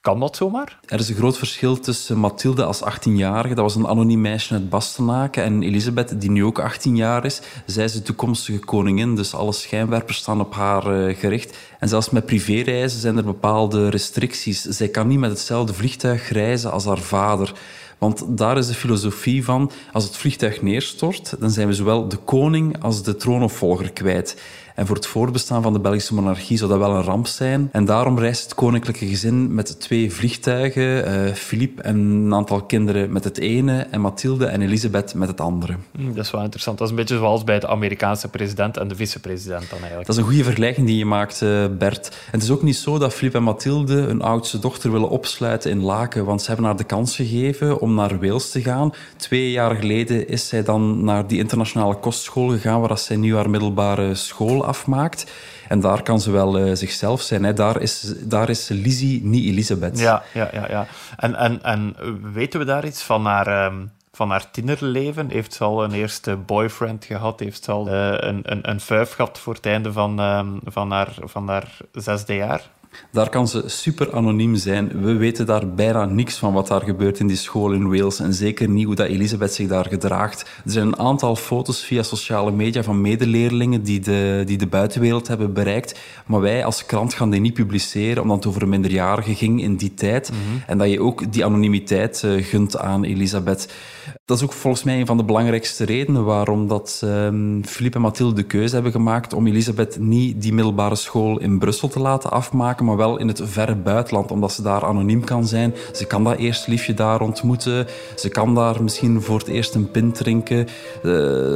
Kan dat zomaar? Er is een groot verschil tussen Mathilde als 18-jarige, dat was een anoniem meisje uit Bastenaken, en Elisabeth, die nu ook 18 jaar is. Zij is de toekomstige koningin, dus alle schijnwerpers staan op haar uh, gericht. En zelfs met privéreizen zijn er bepaalde restricties. Zij kan niet met hetzelfde vliegtuig reizen als haar vader. Want daar is de filosofie van, als het vliegtuig neerstort, dan zijn we zowel de koning als de troonopvolger kwijt. En voor het voorbestaan van de Belgische monarchie zou dat wel een ramp zijn. En daarom reist het koninklijke gezin met twee vliegtuigen. Uh, Philippe en een aantal kinderen met het ene en Mathilde en Elisabeth met het andere. Mm, dat is wel interessant. Dat is een beetje zoals bij de Amerikaanse president en de vicepresident dan eigenlijk. Dat is een goede vergelijking die je maakt, uh, Bert. En het is ook niet zo dat Philippe en Mathilde hun oudste dochter willen opsluiten in Laken, want ze hebben haar de kans gegeven om naar Wales te gaan. Twee jaar geleden is zij dan naar die internationale kostschool gegaan, waar zij nu haar middelbare school afmaakt. En daar kan ze wel uh, zichzelf zijn. Hè. Daar, is, daar is Lizzie, niet Elisabeth. Ja, ja, ja. ja. En, en, en weten we daar iets van haar... Um van haar tienerleven. Heeft ze al een eerste boyfriend gehad? Heeft ze al uh, een, een, een vuif gehad voor het einde van, uh, van, haar, van haar zesde jaar? Daar kan ze super anoniem zijn. We weten daar bijna niks van wat daar gebeurt in die school in Wales. En zeker niet hoe dat Elisabeth zich daar gedraagt. Er zijn een aantal foto's via sociale media van medeleerlingen die de, die de buitenwereld hebben bereikt. Maar wij als krant gaan die niet publiceren, omdat het over een minderjarige ging in die tijd. Mm -hmm. En dat je ook die anonimiteit uh, gunt aan Elisabeth. Dat is ook volgens mij een van de belangrijkste redenen waarom dat um, Philippe en Mathilde de keuze hebben gemaakt om Elisabeth niet die middelbare school in Brussel te laten afmaken, maar wel in het verre buitenland, omdat ze daar anoniem kan zijn. Ze kan dat eerst liefje daar ontmoeten. Ze kan daar misschien voor het eerst een pint drinken. Uh,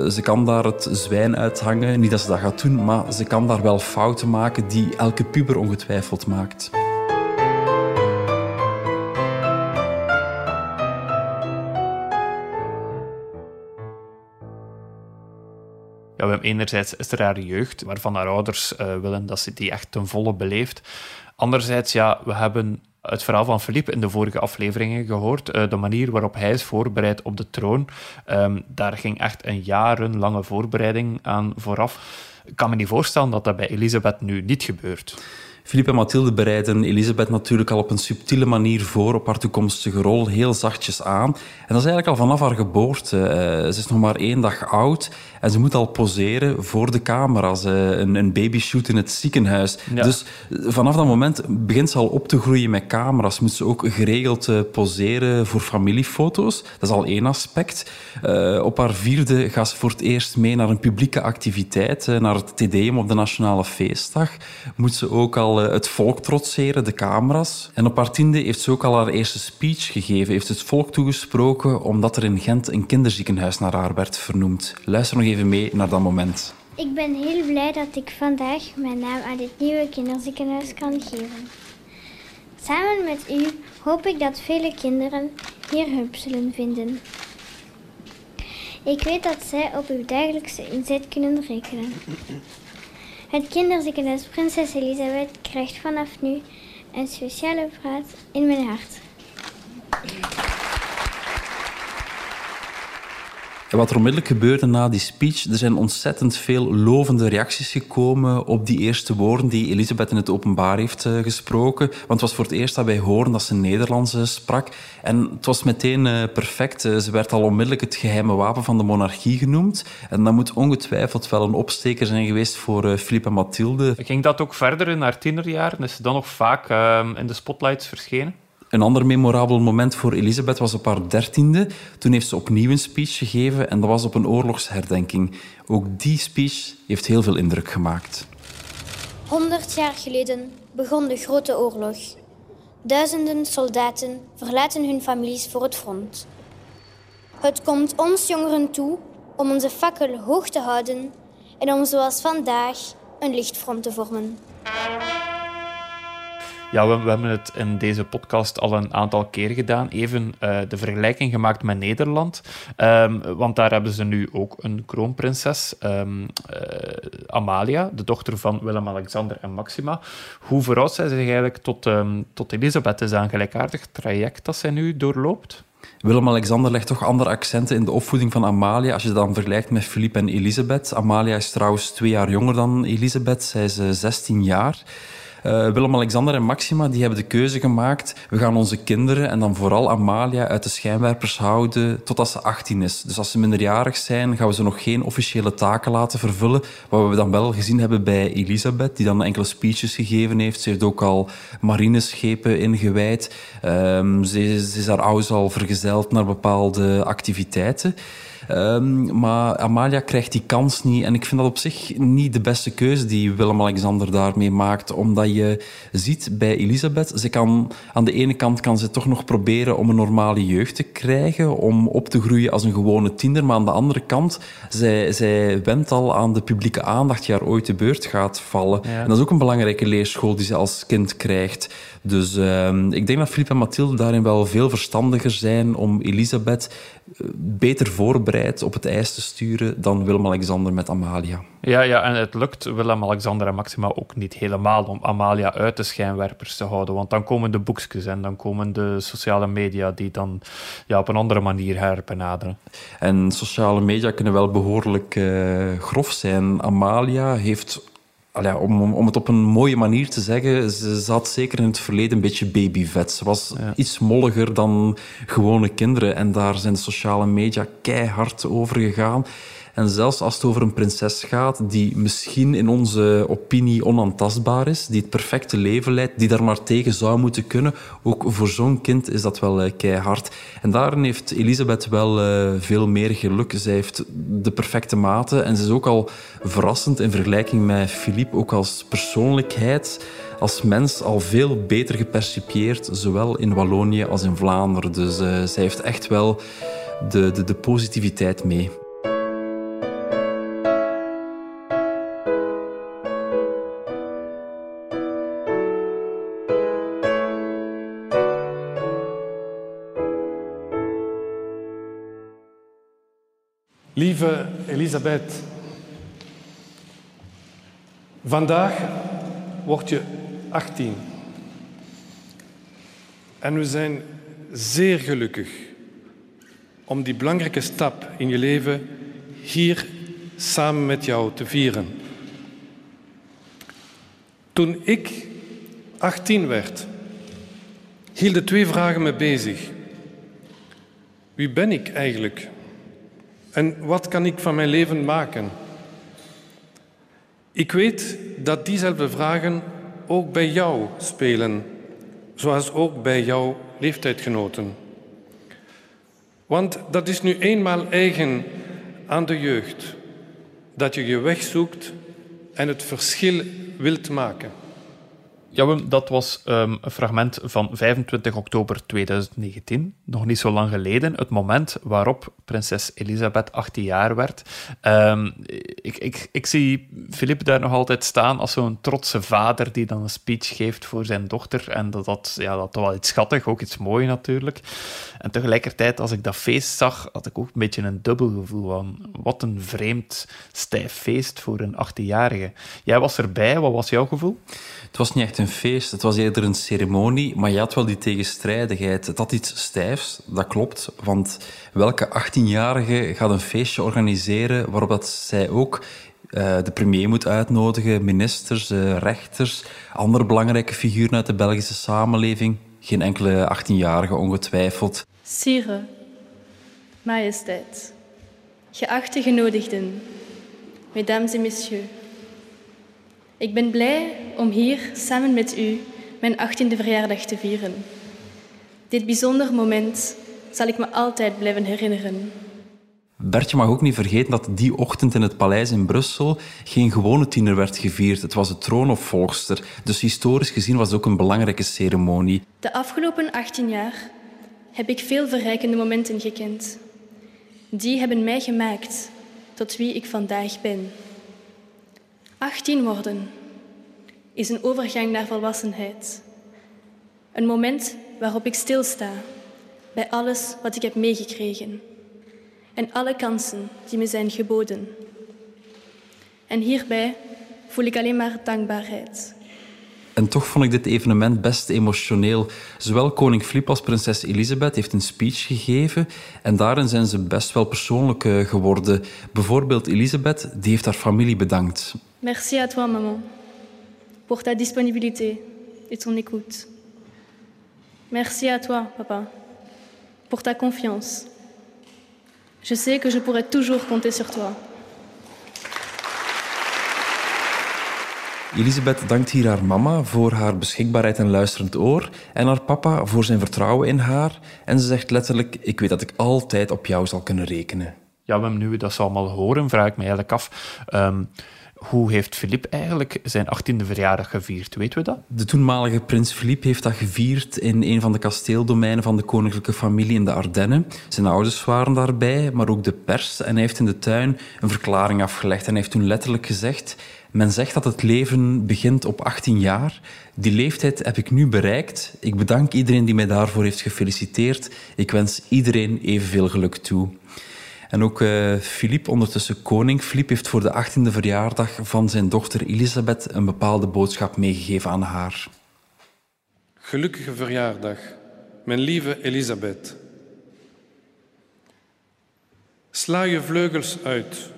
ze kan daar het zwijn uithangen. Niet dat ze dat gaat doen, maar ze kan daar wel fouten maken die elke puber ongetwijfeld maakt. We hebben enerzijds er haar jeugd, waarvan haar ouders uh, willen dat ze die echt ten volle beleeft. Anderzijds, ja, we hebben het verhaal van Philippe in de vorige afleveringen gehoord. Uh, de manier waarop hij is voorbereid op de troon. Um, daar ging echt een jarenlange voorbereiding aan vooraf. Ik kan me niet voorstellen dat dat bij Elisabeth nu niet gebeurt. Philippe en Mathilde bereiden Elisabeth natuurlijk al op een subtiele manier voor op haar toekomstige rol, heel zachtjes aan. En dat is eigenlijk al vanaf haar geboorte. Uh, ze is nog maar één dag oud en ze moet al poseren voor de camera's. Een, een babyshoot in het ziekenhuis. Ja. Dus vanaf dat moment begint ze al op te groeien met camera's. Moet ze ook geregeld uh, poseren voor familiefoto's. Dat is al één aspect. op haar vierde gaat ze voor het eerst mee naar een publieke activiteit, naar het TDM op de Nationale Feestdag. Moet ze ook al het volk trotseren, de camera's. En op haar tiende heeft ze ook al haar eerste speech gegeven. Heeft het volk toegesproken omdat er in Gent een kinderziekenhuis naar haar werd vernoemd. Luister nog even mee naar dat moment. Ik ben heel blij dat ik vandaag mijn naam aan dit nieuwe kinderziekenhuis kan geven. Samen met u hoop ik dat vele kinderen hier hulp zullen vinden. Ik weet dat zij op uw dagelijkse inzet kunnen rekenen. Het kinderziekenhuis Prinses Elisabeth krijgt vanaf nu een speciale plaats in mijn hart. En wat er onmiddellijk gebeurde na die speech, er zijn ontzettend veel lovende reacties gekomen op die eerste woorden die Elisabeth in het openbaar heeft uh, gesproken. Want het was voor het eerst dat wij horen dat ze Nederlands uh, sprak. En het was meteen uh, perfect. ze werd al onmiddellijk het geheime wapen van de monarchie genoemd. En dat moet ongetwijfeld wel een opsteker zijn geweest voor Philippe en Mathilde. Ging dat ook verder in haar tienerjaren? Is ze dan nog vaak ehm, in de spotlights verschenen? Een ander memorabel moment voor Elisabeth was op haar dertiende. Toen heeft ze opnieuw een speech gegeven en dat was op een oorlogsherdenking. Ook die speech heeft heel veel indruk gemaakt. Honderd jaar geleden begon de Grote Oorlog. Duizenden soldaten verlaten hun families voor het front. Het komt ons jongeren toe om onze fakkel hoog te houden en om zoals vandaag een lichtfront te vormen. Ja, we, hebben het in deze podcast al een aantal keer gedaan. Even uh, de vergelijking gemaakt met Nederland. Um, want daar hebben ze nu ook een kroonprinses, um, uh, Amalia, de dochter van Willem-Alexander en Maxima. Hoe verhoudt zij zich eigenlijk tot, um, tot Elisabeth? Is een gelijkaardig traject dat zij nu doorloopt? Willem-Alexander legt toch andere accenten in de opvoeding van Amalia als je dat dan vergelijkt met Philippe en Elisabeth. Amalia is trouwens twee jaar jonger dan Elisabeth. Zij is uh, 16 jaar. Uh, Willem-Alexander en Maxima die hebben de keuze gemaakt. We gaan onze kinderen en dan vooral Amalia uit de schijnwerpers houden totdat ze 18 is. Dus als ze minderjarig zijn, gaan we ze nog geen officiële taken laten vervullen. Wat we dan wel gezien hebben bij Elisabeth, die dan enkele speeches gegeven heeft. Ze heeft ook al marineschepen ingewijd. Um, ze, ze is haar ouders al vergezeld naar bepaalde activiteiten. Um, maar Amalia krijgt die kans niet. En ik vind dat op zich niet de beste keuze die Willem-Alexander daarmee maakt. Omdat je ziet bij Elisabeth, ze kan, aan de ene kant kan ze toch nog proberen om een normale jeugd te krijgen. Om op te groeien als een gewone tiener. Maar aan de andere kant, zij, zij wendt al aan de publieke aandacht die haar ooit te beurt gaat vallen. Ja. En dat is ook een belangrijke leerschool die ze als kind krijgt. Dus uh, ik denk dat Philippe en Mathilde daarin wel veel verstandiger zijn om Elisabeth beter voorbereid op het ijs te sturen dan Willem-Alexander met Amalia. Ja, ja, en het lukt Willem-Alexander en Maxima ook niet helemaal om Amalia uit de schijnwerpers te houden. Want dan komen de boekjes en dan komen de sociale media die dan ja, op een andere manier herbenaderen. En sociale media kunnen wel behoorlijk uh, grof zijn. Amalia heeft Allee, om, om het op een mooie manier te zeggen, ze zat zeker in het verleden een beetje babyvet. Ze was ja. iets molliger dan gewone kinderen. En daar zijn de sociale media keihard over gegaan. En zelfs als het over een prinses gaat die misschien in onze opinie onaantastbaar is, die het perfecte leven leidt, die daar maar tegen zou moeten kunnen, ook voor zo'n kind is dat wel uh, keihard. En daarin heeft Elisabeth wel uh, veel meer geluk. Zij heeft de perfecte mate en ze is ook al verrassend in vergelijking met Philippe, ook als persoonlijkheid als mens al veel beter gepercipieerd, zowel in Wallonië als in Vlaanderen. Dus uh, zij heeft echt wel de, de, de positiviteit mee. Lieve Elisabeth, vandaag word je 18. En we zijn zeer gelukkig om die belangrijke stap in je leven hier samen met jou te vieren. Toen ik 18 werd, hielden twee vragen me bezig. Wie ben ik eigenlijk? En wat kan ik van mijn leven maken? Ik weet dat diezelfde vragen ook bij jou spelen, zoals ook bij jouw leeftijdgenoten. Want dat is nu eenmaal eigen aan de jeugd, dat je je weg zoekt en het verschil wilt maken. Ja, dat was um, een fragment van 25 oktober 2019, nog niet zo lang geleden, het moment waarop prinses Elisabeth 18 jaar werd. Um, ik, ik, ik zie Philippe daar nog altijd staan als zo'n trotse vader die dan een speech geeft voor zijn dochter. En dat, dat, ja, dat was wel iets schattig, ook iets moois natuurlijk. En tegelijkertijd, als ik dat feest zag, had ik ook een beetje een dubbel gevoel van wat een vreemd, stijf feest voor een 18-jarige. Jij was erbij, wat was jouw gevoel? Het was niet echt een feest. Het was eerder een ceremonie, maar je had wel die tegenstrijdigheid. Het had iets stijfs, dat klopt. Want welke 18-jarige gaat een feestje organiseren waarop dat zij ook uh, de premier moet uitnodigen, ministers, uh, rechters, andere belangrijke figuren uit de Belgische samenleving? Geen enkele 18-jarige ongetwijfeld. Sire, majesteit, geachte genodigden, mesdames et messieurs. Ik ben blij om hier samen met u mijn 18e verjaardag te vieren. Dit bijzonder moment zal ik me altijd blijven herinneren. Bertje mag ook niet vergeten dat die ochtend in het paleis in Brussel geen gewone tiener werd gevierd. Het was de troonopvolgster. Dus historisch gezien was het ook een belangrijke ceremonie. De afgelopen 18 jaar heb ik veel verrijkende momenten gekend. Die hebben mij gemaakt tot wie ik vandaag ben. 18 worden is een overgang naar volwassenheid. Een moment waarop ik stilsta bij alles wat ik heb meegekregen en alle kansen die me zijn geboden. En hierbij voel ik alleen maar dankbaarheid. En toch vond ik dit evenement best emotioneel. Zowel koning Filip als prinses Elisabeth heeft een speech gegeven en daarin zijn ze best wel persoonlijk eh, geworden. Bijvoorbeeld Elisabeth, die heeft haar familie bedankt. Merci à toi, maman, pour ta disponibilité et ton écoute. Merci à toi, papa, pour ta confiance. Je sais que je pourrai toujours compter sur toi. Elisabeth dankt hier haar mama voor haar beschikbaarheid en luisterend oor en haar papa voor zijn vertrouwen in haar. En ze zegt letterlijk, ik weet dat ik altijd op jou zal kunnen rekenen. Ja, nu we dat allemaal horen, vraag ik me eigenlijk af... Um, hoe heeft Filip eigenlijk zijn 18e verjaardag gevierd? Weten we dat? De toenmalige prins Filip heeft dat gevierd in een van de kasteeldomeinen van de koninklijke familie in de Ardennen. Zijn ouders waren daarbij, maar ook de pers. En hij heeft in de tuin een verklaring afgelegd. En hij heeft toen letterlijk gezegd... Men zegt dat het leven begint op 18 jaar. Die leeftijd heb ik nu bereikt. Ik bedank iedereen die mij daarvoor heeft gefeliciteerd. Ik wens iedereen evenveel geluk toe. En ook Filip, uh, ondertussen koning Filip, heeft voor de 18e verjaardag van zijn dochter Elisabeth een bepaalde boodschap meegegeven aan haar. Gelukkige verjaardag, mijn lieve Elisabeth. Sla je vleugels uit.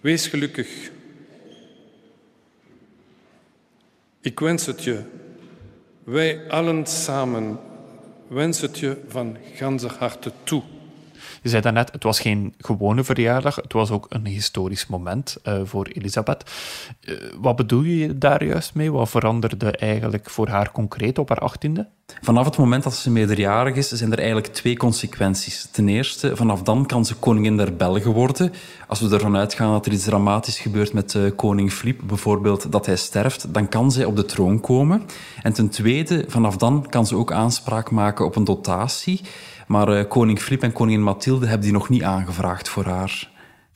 Wees gelukkig. Ik wens het je. Wij allen samen wensen het je van ganse harte toe. Je zei daarnet, het was geen gewone verjaardag, het was ook een historisch moment uh, voor Elisabeth. Uh, wat bedoel je daar juist mee? Wat veranderde eigenlijk voor haar concreet op haar achttiende? Vanaf het moment dat ze meerderjarig is, zijn er eigenlijk twee consequenties. Ten eerste, vanaf dan kan ze koningin der Belgen worden. Als we ervan uitgaan dat er iets dramatisch gebeurt met uh, koning Filip, bijvoorbeeld dat hij sterft, dan kan zij op de troon komen. En ten tweede, vanaf dan kan ze ook aanspraak maken op een dotatie. Maar uh, koning Filip en koningin Mathilde hebben die nog niet aangevraagd voor haar.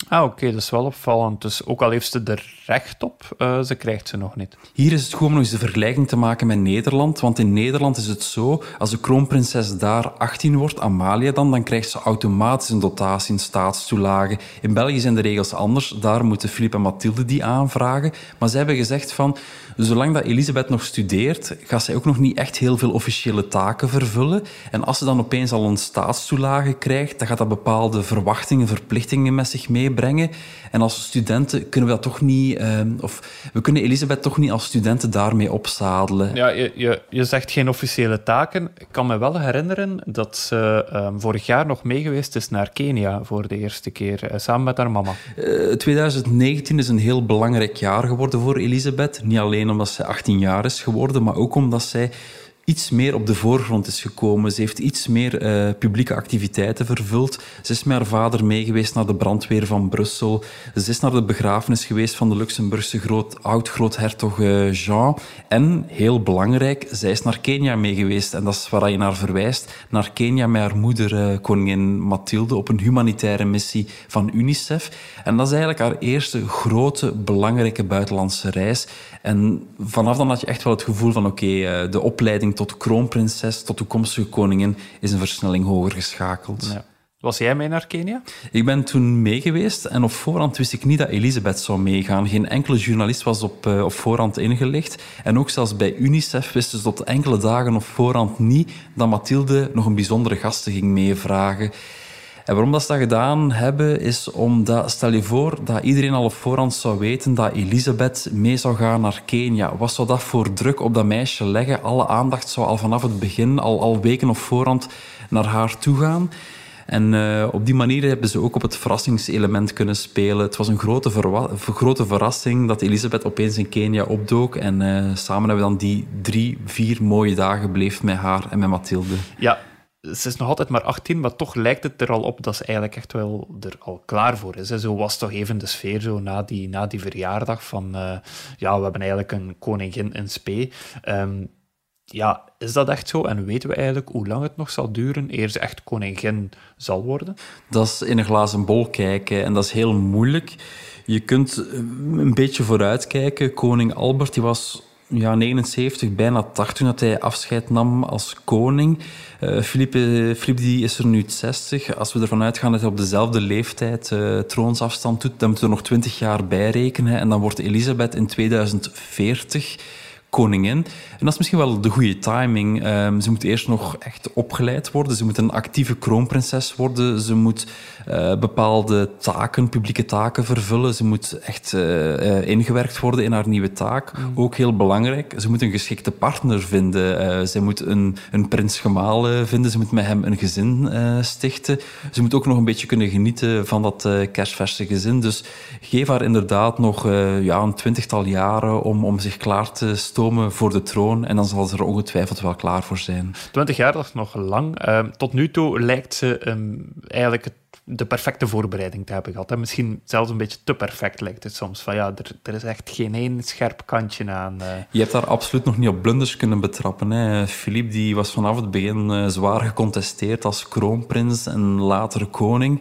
Ah, oké, dat is wel opvallend. Dus ook al heeft ze er recht op, uh, ze krijgt ze nog niet. Hier is het gewoon nog eens de vergelijking te maken met Nederland. Want in Nederland is het zo, als de kroonprinses daar 18 wordt, Amalia dan, dan krijgt ze automatisch een dotatie in staatstoelagen. In België zijn de regels anders. Daar moeten Filip en Mathilde die aanvragen. Maar ze hebben gezegd van, zolang dat Elisabeth nog studeert, gaat zij ook nog niet echt heel veel officiële taken vervullen. En als ze dan opeens al een staatstoelage krijgt, dan gaat dat bepaalde verwachtingen, verplichtingen met zich meebrengen. En als studenten kunnen we dat toch niet, uh, of we kunnen Elisabeth toch niet als studenten daarmee opzadelen. Ja, je, je, je zegt geen officiële taken. Ik kan me wel herinneren dat ze um, vorig jaar nog meegeweest is naar Kenia voor de eerste keer, uh, samen met haar mama. Uh, 2019 is een heel belangrijk jaar geworden voor Elisabeth. Niet alleen omdat zij 18 jaar is geworden, maar ook omdat zij iets meer op de voorgrond is gekomen. Ze heeft iets meer uh, publieke activiteiten vervuld. Ze is met haar vader meegeweest naar de brandweer van Brussel. Ze is naar de begrafenis geweest van de Luxemburgse groot, oud-groothertog uh, Jean. En, heel belangrijk, zij is naar Kenia meegeweest. En dat is waar je naar verwijst. Naar Kenia met haar moeder, uh, koningin Mathilde, op een humanitaire missie van UNICEF. En dat is eigenlijk haar eerste grote, belangrijke buitenlandse reis. En vanaf dan had je echt wel het gevoel van oké, de opleiding tot kroonprinses, tot toekomstige koningin, is een versnelling hoger geschakeld. Ja. Was jij mee naar Kenia? Ik ben toen mee geweest en op voorhand wist ik niet dat Elisabeth zou meegaan. Geen enkele journalist was op, uh, op voorhand ingelicht. En ook zelfs bij UNICEF wisten ze tot enkele dagen op voorhand niet dat Mathilde nog een bijzondere gasten ging meevragen. En waarom dat ze dat gedaan hebben, is omdat, stel je voor dat iedereen al op voorhand zou weten dat Elisabeth mee zou gaan naar Kenia. Wat zou dat voor druk op dat meisje leggen? Alle aandacht zou al vanaf het begin, al, al weken op voorhand, naar haar toe gaan. En uh, op die manier hebben ze ook op het verrassingselement kunnen spelen. Het was een grote, grote verrassing dat Elisabeth opeens in Kenia opdook. En uh, samen hebben we dan die drie, vier mooie dagen beleefd met haar en met Mathilde. Ja, ze is nog altijd maar 18, maar toch lijkt het er al op dat ze eigenlijk echt wel er al klaar voor is. Zo was toch even de sfeer zo na die, na die verjaardag van... Uh, ja, we hebben eigenlijk een koningin in spe. Um, ja, is dat echt zo? En weten we eigenlijk hoe lang het nog zal duren eer ze echt koningin zal worden? Dat is in een glazen bol kijken en dat is heel moeilijk. Je kunt een beetje vooruitkijken. Koning Albert die was ja, 79, bijna 80 toen hij afscheid nam als koning. Uh, Philippe, Philippe die is er nu 60. Als we ervan uitgaan dat hij op dezelfde leeftijd uh, troonsafstand doet, dan moeten we er nog 20 jaar bij rekenen. En dan wordt Elisabeth in 2040 koningin. En dat is misschien wel de goede timing. Um, ze moet eerst nog echt opgeleid worden. Ze moet een actieve kroonprinses worden. Ze moet uh, bepaalde taken, publieke taken vervullen. Ze moet echt uh, ingewerkt worden in haar nieuwe taak. Mm. Ook heel belangrijk. Ze moet een geschikte partner vinden. ze moet een, een prins gemaal vinden. Ze moet met hem een gezin stichten. Ze moet ook nog een beetje kunnen genieten van dat kerstverse gezin. Dus geef haar inderdaad nog ja, een twintigtal jaren om, om zich klaar te stomen voor de troon en dan zal ze er ongetwijfeld wel klaar voor zijn. Twintig jaar, dat is nog lang. Ehm, tot nu toe lijkt ze um, eigenlijk de perfecte voorbereiding te hebben gehad. En misschien zelfs een beetje te perfect lijkt het soms. Van ja, er, er is echt geen één scherp kantje aan. Uh. Je hebt daar absoluut nog niet op blunders kunnen betrappen. Hè. Philippe die was vanaf het begin uh, zwaar gecontesteerd als kroonprins en later koning.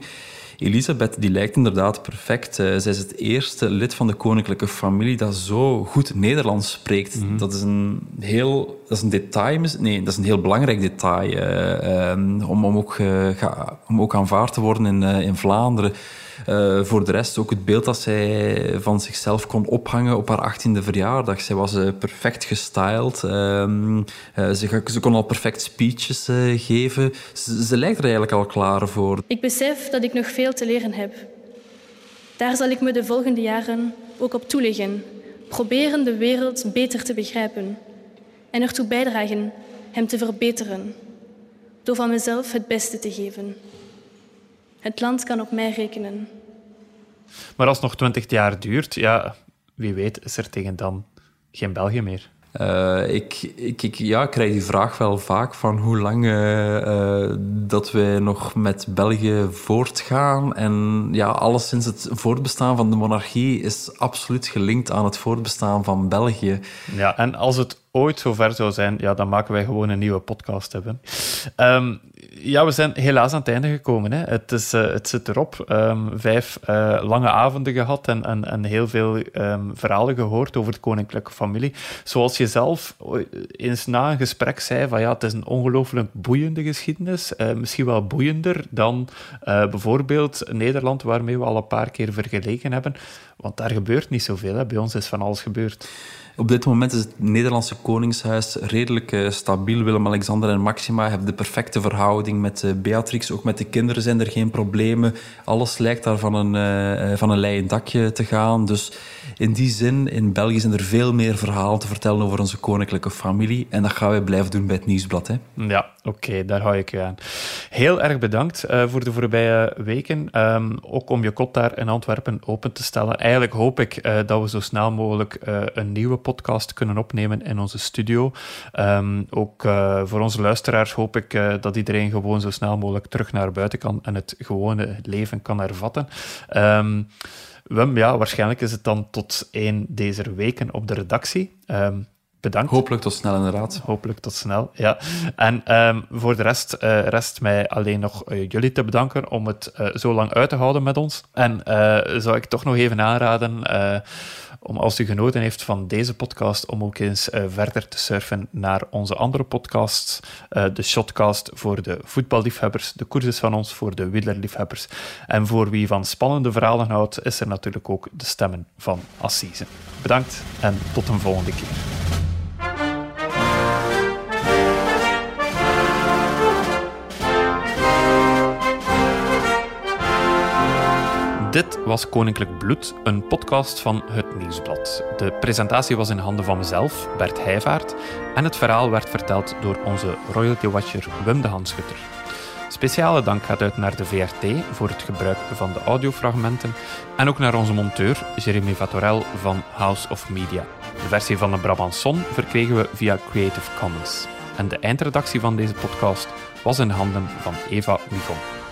Elisabeth die lijkt inderdaad perfect. Uh, zij is het eerste lid van de koninklijke familie dat zo goed Nederlands spreekt. Mm -hmm. Dat is een heel dat is een detail. Nee, dat is een heel belangrijk detail. Uh, um, om, om, ook, ga, om ook aanvaard te worden in, in Vlaanderen. Uh, voor de rest ook het beeld dat zij van zichzelf kon ophangen op haar 18e verjaardag. Zij was uh, perfect gestyled. Uh, ze, ze, kon al perfect speeches geven. Ze, ze lijkt er eigenlijk al klaar voor. Ik besef dat ik nog veel te leren heb. Daar zal ik me de volgende jaren ook op toeleggen. Proberen de wereld beter te begrijpen. En ertoe bijdragen hem te verbeteren. Door van mezelf het beste te geven. Het land kan op mij rekenen. Maar als het nog twintig jaar duurt, ja, wie weet is er tegen dan geen België meer. Uh, ik, ik, ik, ja, ik krijg die vraag wel vaak van hoe lang uh, uh, dat wij nog met België voortgaan. En ja, alleszins het voortbestaan van de monarchie is absoluut gelinkt aan het voortbestaan van België. Ja, en als het ooit zover zou zijn, ja, dan maken wij gewoon een nieuwe podcast hebben. Um, ja, we zijn helaas aan het einde gekomen. Hè. Het, is, uh, het zit erop. Um, vijf uh, lange avonden gehad en, en, en heel veel um, verhalen gehoord over de koninklijke familie. Zoals je zelf eens na een gesprek zei, van ja, het is een ongelooflijk boeiende geschiedenis. Uh, misschien wel boeiender dan bijvoorbeeld Nederland, waarmee we al een paar keer vergeleken hebben. Want daar gebeurt niet zoveel. Hè. Bij ons is van alles gebeurd. Op dit moment is het Nederlandse Koningshuis redelijk uh, stabiel. Willem-Alexander en Maxima hebben de perfecte verhouding met uh, Beatrix. Ook met de kinderen zijn er geen problemen. Alles lijkt daar van een, uh, van een leien dakje te gaan. Dus in die zin, in België zijn er veel meer verhalen te vertellen over onze koninklijke familie. En dat gaan wij blijven doen bij het Nieuwsblad. Hè? Ja, oké, daar hou ik je aan. Heel erg bedankt voor de voorbije weken. Um, ook om je kot daar in Antwerpen open te stellen. Eigenlijk hoop ik dat we zo snel mogelijk een nieuwe podcast kunnen opnemen in onze studio. Um, ook uh, voor onze luisteraars hoop ik uh, dat iedereen gewoon zo snel mogelijk terug naar buiten kan en het gewone leven kan hervatten. Um, Wim, ja, waarschijnlijk is het dan tot één deze weken op de redactie. Um, bedankt. Hopelijk tot snel, inderdaad. Hopelijk tot snel, ja. En um, voor de rest uh, rest mij alleen nog uh, jullie te bedanken om het uh, zo lang uit te houden met ons. En zou ik toch nog even aanraden om als u genoten heeft van deze podcast, om ook eens uh, verder te surfen naar onze andere podcasts. Uh, de Shotcast voor de voetballiefhebbers, de koers is van ons voor de wielerliefhebbers. En voor wie van spannende verhalen houdt, is er natuurlijk ook de stemmen van Assise. Bedankt en tot een volgende keer. Dit was Koninklijk Bloed, een podcast van Het Nieuwsblad. De presentatie was in handen van mezelf, Bert Heijvaart, en het verhaal werd verteld door onze royalty watcher Wim de Hanschutter. Speciale dank gaat uit naar de VRT voor het gebruik van de audiofragmenten en ook naar onze monteur Jeremy Vatorel van House of Media. De versie van de Brabanson verkregen we via Creative Commons. En de eindredactie van deze podcast was in handen van Eva Wigon.